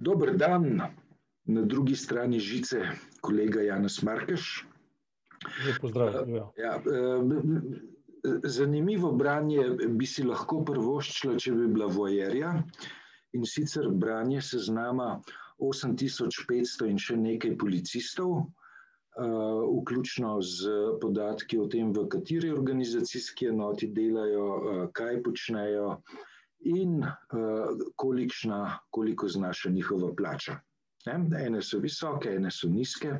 Dober dan, na drugi strani žice, kolega Janes Markeš. Pozdrav. Ja, zanimivo branje bi si lahko prvoščila, če bi bila vojerja. In sicer branje seznama 8500 in še nekaj policistov, vključno z podatki o tem, v kateri organizacijski enoti delajo, kaj počnejo in kolikšna, koliko znaša njihova plača. Ene so visoke, ene so nizke.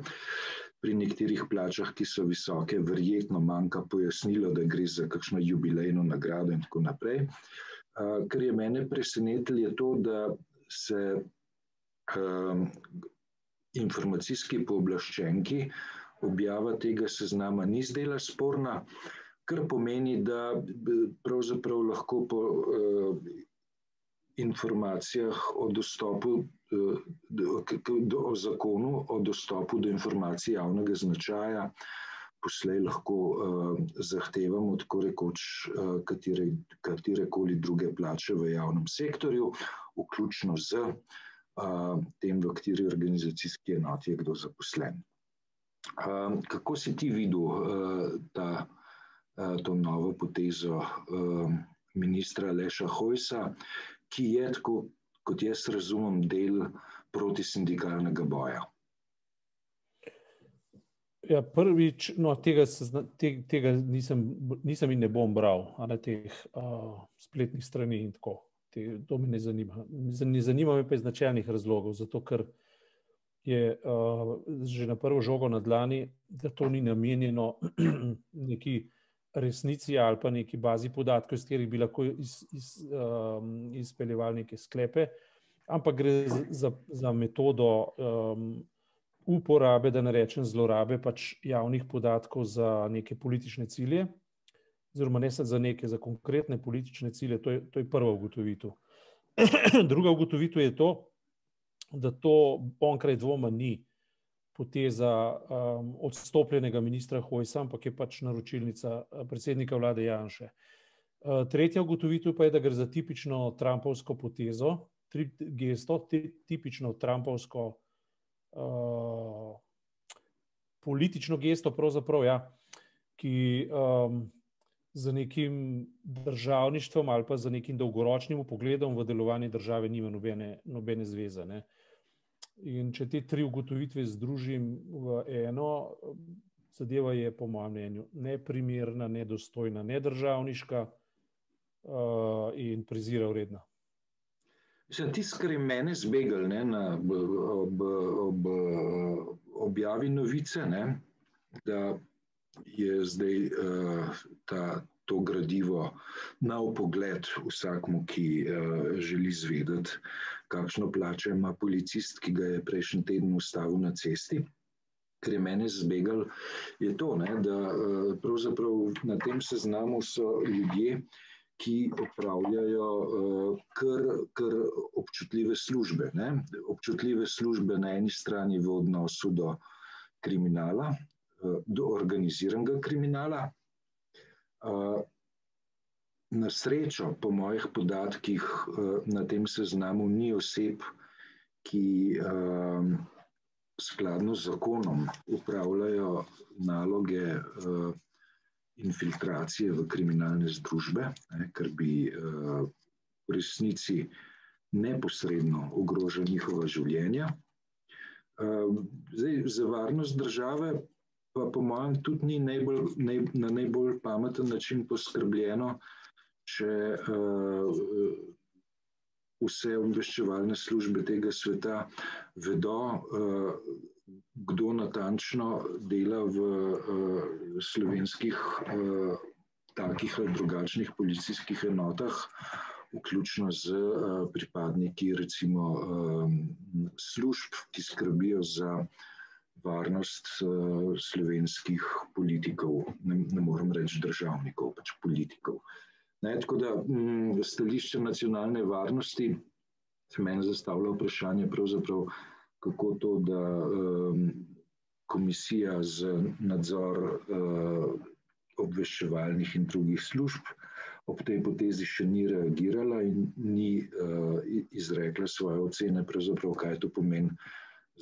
Pri nekaterih plačah, ki so visoke, verjetno manjka pojasnilo, da gre za kakšno jubilejno nagrado in tako naprej. Kar je mene presenetilo, je to, da se informacijski pooblaščenki objava tega seznama ni zdela sporna, kar pomeni, da pravzaprav lahko po informacijah o dostopu o zakonu o dostopu do informacij javnega značaja poslej lahko zahtevamo tako rekoč katere, katerekoli druge plače v javnem sektorju, vključno s tem, v kateri organizacijski enoti je kdo zaposlen. Kako si ti videl ta, to novo potezo ministra Aleša Hojsa, ki je tako, kot jaz razumem, del protisindikalnega boja? Ja, prvič, no, tega tega nisem, nisem in ne bom bral, a ne, teh spletnih strani in tako. To me ne zanima. Ne zanima me pa iz načelnih razlogov, zato ker je že na prvo žogo na dlani, da to ni namenjeno neki resnici ali pa neki bazi podatkov, iz katerih bi lahko izpeljevali neke sklepe, ampak gre za, za metodo uporabe, da ne rečem zlorabe pač javnih podatkov za neke politične cilje, oziroma ne za neke, za konkretne politične cilje, to je, to je prva ugotovitev. Druga ugotovitev je to, da to onkraj dvoma ni poteza odstopljenega ministra Hojsa, ampak je pač naročilnica predsednika vlade Janše. Tretja ugotovitev pa je, da gre za tipično trumpovsko potezo, gesto, tipično trumpovsko politično gesto pravzaprav, ja, ki z nekim državništvom ali pa z nekim dolgoročnim vpogledom v delovanje države nima nobene, nobene zveze, ne. In če te tri ugotovitve združim v eno, zadeva je po mojem mnenju neprimerna, nedostojna, nedržavniška in prezira vredna. Mislim, tisto, kar je zbeglo, ne, na ob, ob objavi novice, ne, da je zdaj ta, to gradivo na vpogled vsakemu, ki želi izvedeti, kakšno plačo ima policist, ki ga je prejšnji teden ustavil na cesti. Kar je mene zbeglo, je to, ne, da pravzaprav na tem seznamu so ljudje, ki opravljajo kar, kar občutljive službe, ne. Občutljive službe na eni strani v odnosu do kriminala, do organiziranega kriminala. Na srečo, po mojih podatkih, na tem seznamu ni oseb, ki skladno z zakonom opravljajo naloge infiltracije v kriminalne združbe, ne, kar bi v resnici neposredno ogrožalo njihova življenja. Zdaj, za varnost države pa po mojem tudi ni najbolj, na najbolj pameten način poskrbljeno, če vse obveščevalne službe tega sveta vedo, kdo natančno dela v slovenskih takih ali drugačnih policijskih enotah, vključno s pripadniki recimo služb, ki skrbijo za varnost slovenskih politikov, ne morem reči državnikov, pač politikov. Ne, tako da stališče nacionalne varnosti se meni zastavlja vprašanje kako to, da Komisija za nadzor obveščevalnih in drugih služb ob tej potezi še ni reagirala in ni izrekla svoje ocene, kaj to pomeni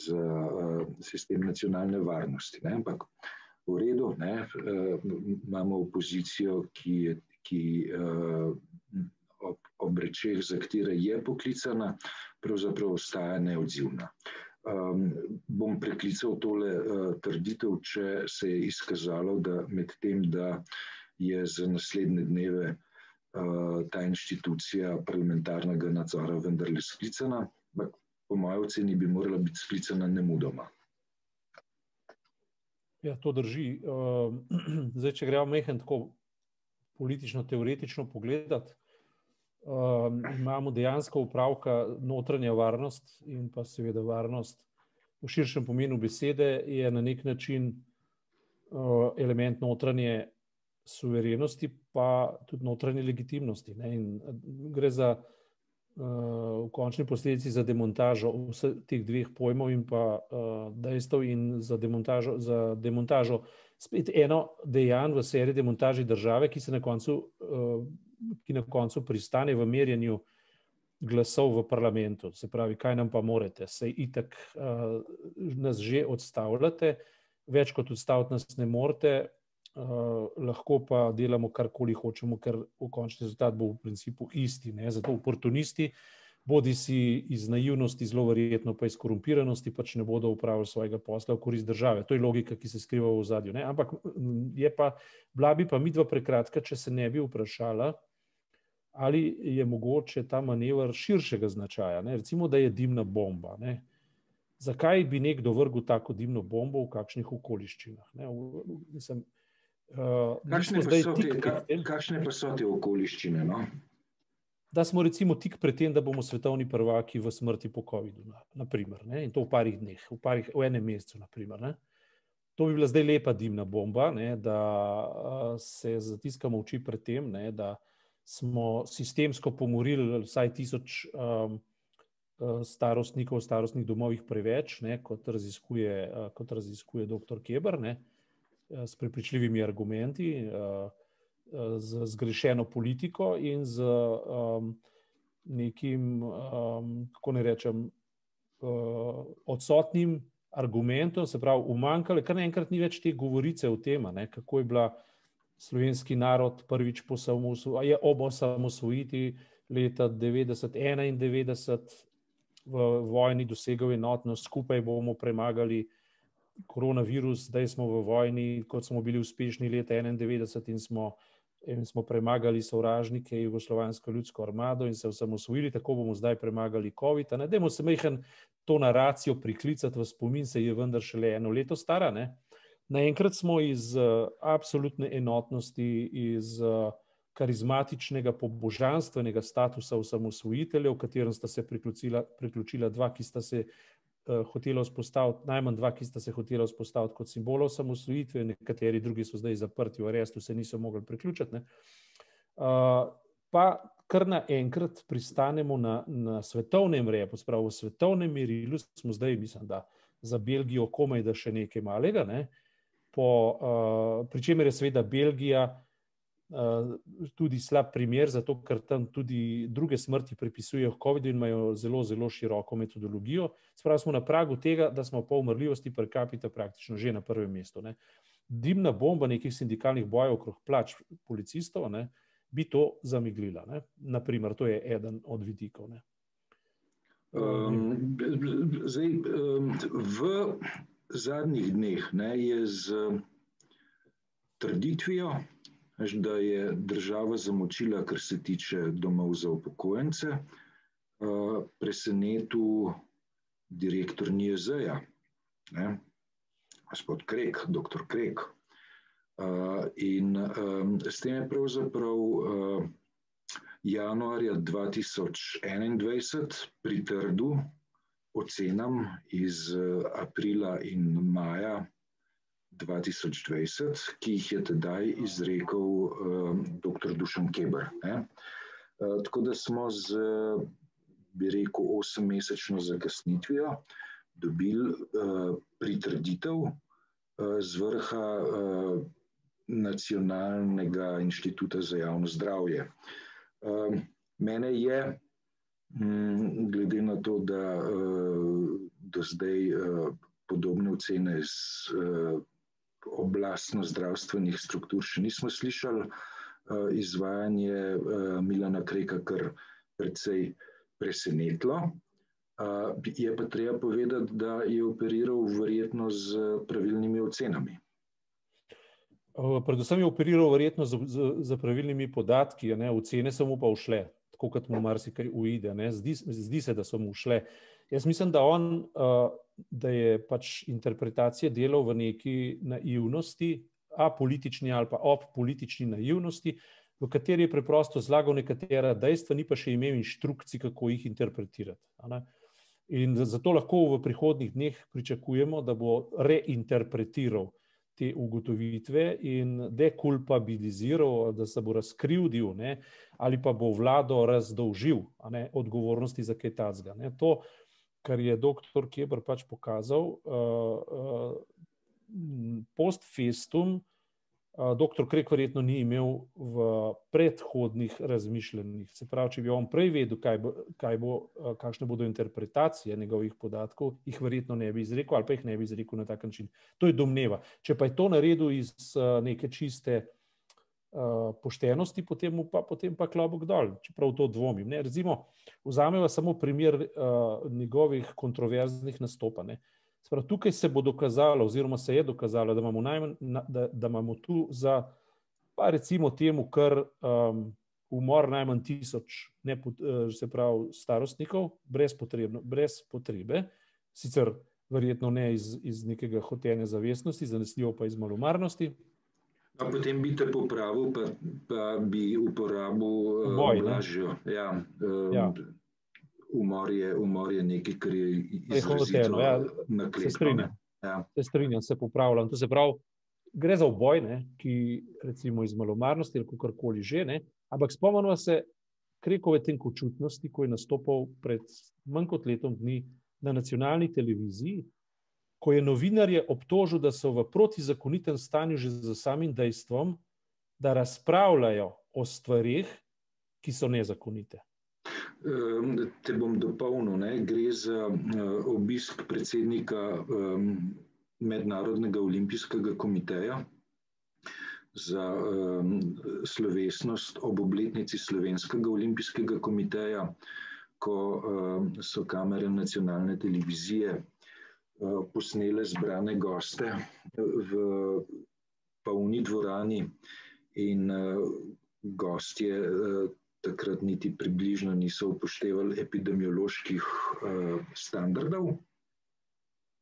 za sistem nacionalne varnosti. Ne? Ampak v redu, ne? imamo opozicijo, ki, je, ki ob, ob rečeh, za katere je poklicana, pravzaprav ostaja neodzivna. Um, bom preklical tole uh, trditev, če se je izkazalo, da med tem, da je za naslednje dneve uh, ta inštitucija parlamentarnega nadzora vendarle sklicana, ampak po mojem oceni bi morala biti sklicana nemudoma. Ja, to drži. Uh, zdaj, če gremo mehen tako politično-teoretično pogledati, um, imamo dejansko upravka notranja varnost in pa seveda varnost v širšem pomenu besede je na nek način uh, element notranje suverenosti, pa tudi notranje legitimnosti. In gre za uh, v končni posledici za demontažo vseh teh dveh pojmov in pa dejstev in za demontažo, za demontažo spet eno dejanje v seriji demontaži države, ki se na koncu ki na koncu pristane v merjenju glasov v parlamentu. Se pravi, kaj nam pa morete, se itak nas že odstavljate, več kot odstaviti nas ne morete, uh, lahko pa delamo karkoli hočemo, ker v končni rezultat bo v principu isti. Ne? Zato oportunisti, bodi si iz naivnosti, zelo verjetno pa iz korumpiranosti, pač ne bodo upravili svojega posla v korist države. To je logika, ki se skriva v zadju. Ampak je pa, bila bi pa midva prekratka, če se ne bi vprašala, ali je mogoče ta manevr širšega značaja. Ne? Recimo, da je dimna bomba. Ne? Zakaj bi nekdo vrgel tako dimno bombo v kakšnih okoliščinah? Ne? Mislim, uh, kakšne, pa so te, ka, kakšne pa so te okoliščine? No? Da smo recimo tik pred tem, da bomo svetovni prvaki v smrti po COVID-u, naprimer, ne? in to v parih dneh, v, parih, v enem mesecu. Naprimer, ne? to bi bila zdaj lepa dimna bomba, ne? da uh, se zatiskamo oči pred tem, ne? da smo sistemsko pomorili vsaj tisoč um, uh, starostnikov v starostnih domovih preveč, ne, kot, raziskuje, uh, kot raziskuje dr. Keber, ne, s prepričljivimi argumenti, uh, z zgrešeno politiko in z nekim, kako ne rečem, uh, odsotnim argumentom, se pravi, umanjkalo, kar naenkrat ni več te govorice o tem, kako je bila slovenski narod prvič je ob osamosvojitvi leta 1991 v vojni dosegel enotnost, skupaj bomo premagali koronavirus, zdaj smo v vojni, kot smo bili uspešni leta 1991 in smo, in smo premagali sovražnike Jugoslovansko ljudsko armado in se osamosvojili, tako bomo zdaj premagali COVID. Ne, dajmo se mehen to naracijo priklicati v spomin, se je vendar šele eno leto stara, ne? Naenkrat smo iz uh, absolutne enotnosti, iz uh, karizmatičnega, pobožanstvenega statusa osamosvojiteljev, v katerem sta se priključila, priključila dva, ki sta se hotela vzpostaviti, najmanj dva, ki sta se hotela vzpostaviti kot simbol osamosvojitve, nekateri drugi so zdaj zaprti v arestu, se niso mogli priključiti. Uh, pa kar naenkrat pristanemo na, na svetovnem repu, spravo v svetovnem merilu, smo zdaj, mislim, da za Belgijo komaj da še nekaj malega. Ne? Po, uh, pri čemer je seveda Belgija tudi slab primer, zato ker tam tudi druge smrti pripisujejo COVID-u in imajo zelo, zelo široko metodologijo. Spravi smo na pragu tega, da smo po umrljivosti per capita praktično že na prvem mestu. Ne. Dimna bomba nekih sindikalnih bojev okrog plač policistov ne, bi to zamiglila. Ne. Naprimer, to je eden od vidikov. Ne. Um, zdaj, um, v zadnjih dneh ne, je z trditvijo, da je država zamočila, kar se tiče domov za upokojence, presenetil direktor NIEZ-ja, gospod Krek, doktor Krek. In s tem je pravzaprav januarja 2021 pritrdil ocenam iz eh, aprila in maja 2020, ki jih je tedaj izrekel um, eh, dr. Dušan Keber. Ne? Uh, tako da smo z, bi rekel, osemmesečno zakasnitvijo dobili uh, pritrditev uh, z vrha uh, Nacionalnega inštituta za javno zdravje. Mene je, glede na to, da do zdaj podobne ocene iz oblastno zdravstvenih struktur še nismo slišali, izvajanje Milana Kreka kar precej presenetilo. Je pa treba povedati, da je operiral verjetno z pravilnimi ocenami. Predvsem je operiral verjetno z, z, z pravilnimi podatki, ne, ocene so mu pa ušle, tako kot mu marsikaj uide, ne, zdi, zdi se, da so mu ušle. Jaz mislim, da on, da je pač interpretacija delal v neki naivnosti, apolitični ali pa ob politični naivnosti, v kateri je preprosto zlagal nekatera dejstva, ni pa še imel inštrukcij, kako jih interpretirati. In zato lahko v prihodnih dneh pričakujemo, da bo reinterpretiral te ugotovitve in dekulpabiliziral, da se bo razkrivdil, ne, ali pa bo vlado razdolžil ne, odgovornosti za kaj tacga. To, kar je doktor Keber pač pokazal, uh, uh, post festum, doktor Krek verjetno ni imel v predhodnih razmišljanjih. Se pravi, če bi on prej vedel, kaj bo, kaj bo, kakšne bodo interpretacije njegovih podatkov, jih verjetno ne bi izrekel ali pa jih ne bi izrekel na tak način. To je domneva. Če pa je to naredil iz neke čiste uh, poštenosti, potem pa, potem pa klobok dol, čeprav to dvomim. Ne? Recimo, vzameva samo primer uh, njegovih kontroverznih nastopanj. Sprav, tukaj se bo dokazalo, oziroma se je dokazalo, da imamo, najmanj, da, da imamo tu za, pa recimo, temu, kar um, umor najmanj tisoč, ne, eh, se pravi, starostnikov, brez, brez potrebe, sicer verjetno ne iz, iz nekega hotenja zavestnosti, zanesljivo pa iz malomarnosti. A potem bi te popravil, pa, pa bi uporabil uh, lažjo. Ja, um, ja umor je, umor je nekaj, kar je izrazito ja, naklepno. Se strinjam, ja. se strinjam, se popravljam. To se pravi, gre za oboj, ne, ki recimo iz malomarnosti ali kakorkoli že, ne, ampak spomnimo se Krekove tenkočutnosti, ko je nastopal pred manj kot letom dni na nacionalni televiziji, ko je novinarje obtožil, da so v protizakonitem stanju že za samim dejstvom, da razpravljajo o stvarih, ki so nezakonite. Te bom dopolnil. Ne? Gre za obisk predsednika Mednarodnega olimpijskega komiteja za slovesnost ob obletnici Slovenskega olimpijskega komiteja, ko so kamere nacionalne televizije posnele zbrane goste v polni dvorani in gostje takrat niti približno niso upoštevali epidemioloških uh, standardov.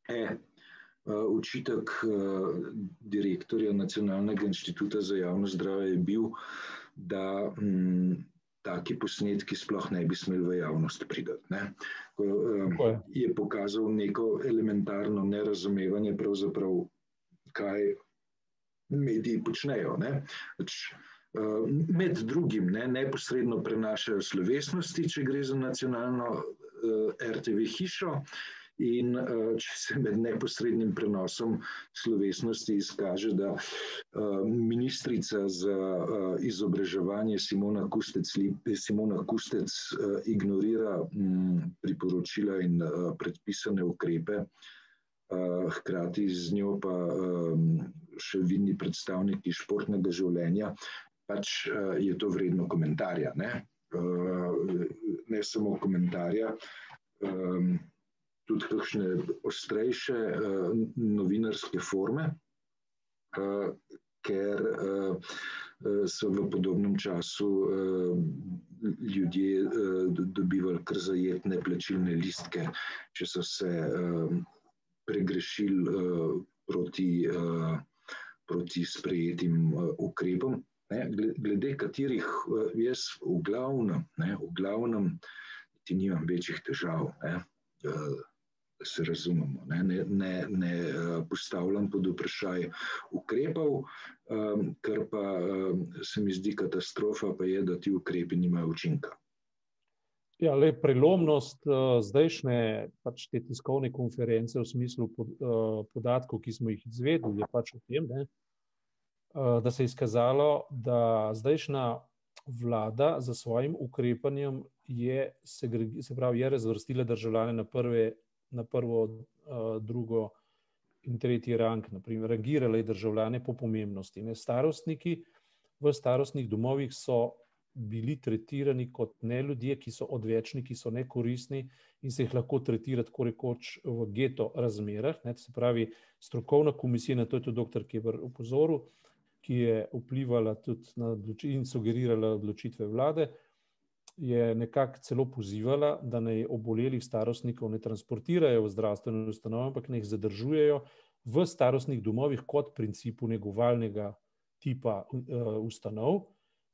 E, Učitek uh, uh, direktorja Nacionalnega inštituta za javno zdravje je bil, da m, taki posnetki sploh ne bi smeli v javnost pridati. Ne. Ko, uh, je pokazal neko elementarno nerazumevanje, pravzaprav, kaj mediji počnejo. Ne. Pač, med drugim ne, neposredno prenašajo slovesnosti, če gre za nacionalno eh, RTV hišo. In uh, če se med neposrednim prenosom slovesnosti izkaže, da ministrica za izobraževanje Simona Kustec, Simona Kustec ignorira um, priporočila in predpisane ukrepe, hkrati z njo pa še vidni predstavniki športnega življenja, pač uh, je to vredno komentarja. Ne, uh, ne samo komentarja, um, tudi kakšne ostrejše uh, novinarske forme, ker so v podobnem času ljudje dobivali kar zajetne plačilne listke, če so se pregrešili proti. Proti sprejetim ukrepom, ne, glede katerih eh, jaz v glavnem, ne, v glavnem ti nimam večjih težav, ne, eh, da se razumemo. Ne, ne, ne, ne eh, postavljam pod vprašaj ukrepov, kar pa se mi zdi katastrofa, pa je, da ti ukrepi nimajo učinka. Ja, le prelomnost uh, zdajšnje pač te tiskovne konference v smislu pod, uh, podatkov, ki smo jih izvedeli, je pač v tem, ne, da se je izkazalo, da zdajšnja vlada za svojim ukrepanjem je, se, pravi, je razvrstila državljane na, prve, na prvo, drugo in tretji rang, naprimer, rangirala je državljane po pomembnosti. Ne. Starostniki v starostnih domovih so bili tretirani kot ne ljudje, ki so odvečni, ki so nekoristni in se jih lahko tretira tako rekoč v geto razmerah. Ne. Se pravi, strokovna komisija, na to je tudi dr. Keber upozoril, ki je vplivala tudi na in sugerirala odločitve vlade, je nekako celo pozivala, da naj obolelih starostnikov ne transportirajo v zdravstveno ustanovo, ampak naj jih zadržujejo v starostnih domovih kot principu negovalnega tipa uh, ustanov,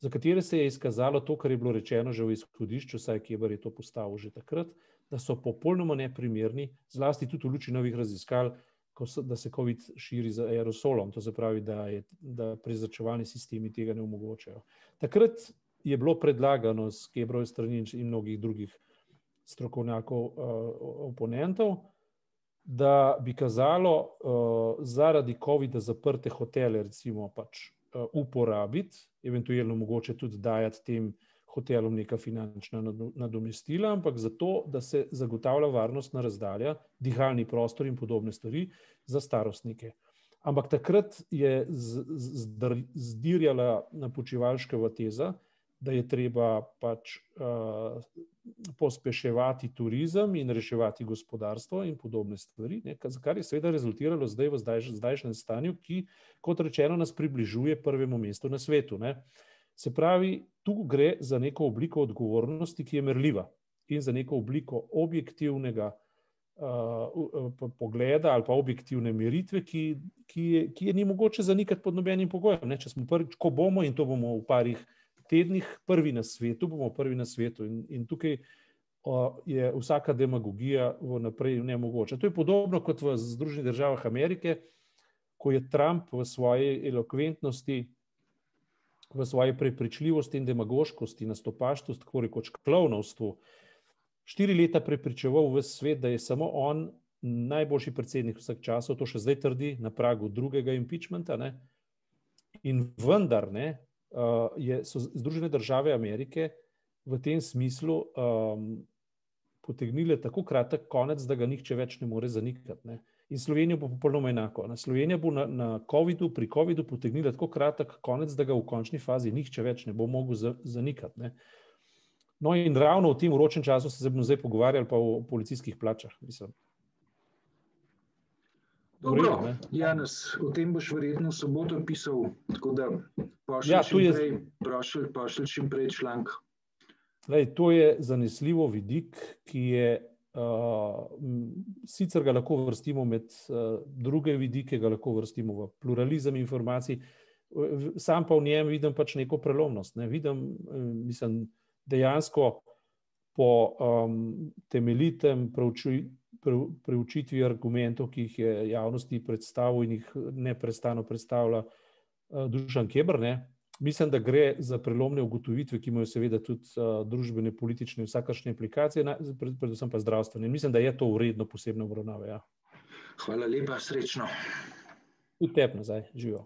za katere se je izkazalo to, kar je bilo rečeno že v izhodišču, saj Keber je to postavil že takrat, da so popolnoma neprimerni, zlasti tudi v luči novih raziskav, da se COVID širi z aerosolom, to se pravi, da, je, da prezračevalni sistemi tega ne omogočajo. Takrat je bilo predlagano s Kebrove strani in mnogih drugih strokovnjakov, uh, oponentov, da bi kazalo uh, zaradi COVID-a zaprte hotele, recimo, pač, uh, uporabiti, eventualno mogoče tudi dajati tem hotelom neka finančna nadomestila, ampak zato, da se zagotavlja varnostna razdalja, dihalni prostor in podobne stvari za starostnike. Ampak takrat je zdirjala na počivalškega teza, da je treba pač uh, pospeševati turizem in reševati gospodarstvo in podobne stvari, ne, kar je seveda rezultiralo zdaj v zdaj, zdajšnjem stanju, ki, kot rečeno, nas približuje prvemu mestu na svetu. Ne. Se pravi, tu gre za neko obliko odgovornosti, ki je merljiva in za neko obliko objektivnega uh, pogleda ali pa objektivne meritve, ki, ki, je, ki je ni mogoče zanikati pod nobenim pogojem. Ne. Če smo prvič, ko bomo in to bomo v parih tednih prvi na svetu, bomo prvi na svetu. In, in tukaj o, je vsaka demagogija vnaprej nemogoča. To je podobno kot v Združenih državah Amerike, ko je Trump v svoji elokventnosti, v svoji prepričljivosti in demagoškosti, nastopaštvu, tako rekoč klovnovstvu, štiri leta prepričeval v svet, da je samo on najboljši predsednik vseh časov, to še zdaj trdi na pragu drugega impeachmenta. Ne? In vendar, ne, uh, je, so Združene države Amerike v tem smislu um, potegnile tako kratek konec, da ga nihče več ne more zanikati. Ne. In Slovenijo bo popolnoma enako. Na Slovenijo bo na, na COVID-u, pri COVID-u potegnila tako kratek konec, da ga v končni fazi nihče več ne bo mogel zanikati. Ne. No, in ravno v tem uročen času se bomo zdaj pogovarjali pa o policijskih plačah. Mislim. Dobro, Janes, o tem boš verjetno v soboto pisal, tako da pošlji ja, čim, je... pošlj čim prej članek. To je zanesljivo vidik, ki je, sicer ga lahko vrstimo med uh, druge vidike, ga lahko vrstimo v pluralizem informacij, sam pa v njem vidim pač neko prelomnost. Ne? Vidim, mislim, dejansko po um, temeljitem preučuj, preučitvi argumentov, ki jih je javnosti predstavil in jih neprestano predstavlja uh, Dušan Kebr. Ne? Mislim, da gre za prelomne ugotovitve, ki imajo seveda tudi uh, družbene, politične, vsakršne aplikacije, na, predvsem pa zdravstvene. Mislim, da je to uredno posebno obravnave. Ja. Hvala lepa, srečno. Tudi tep nazaj, živijo.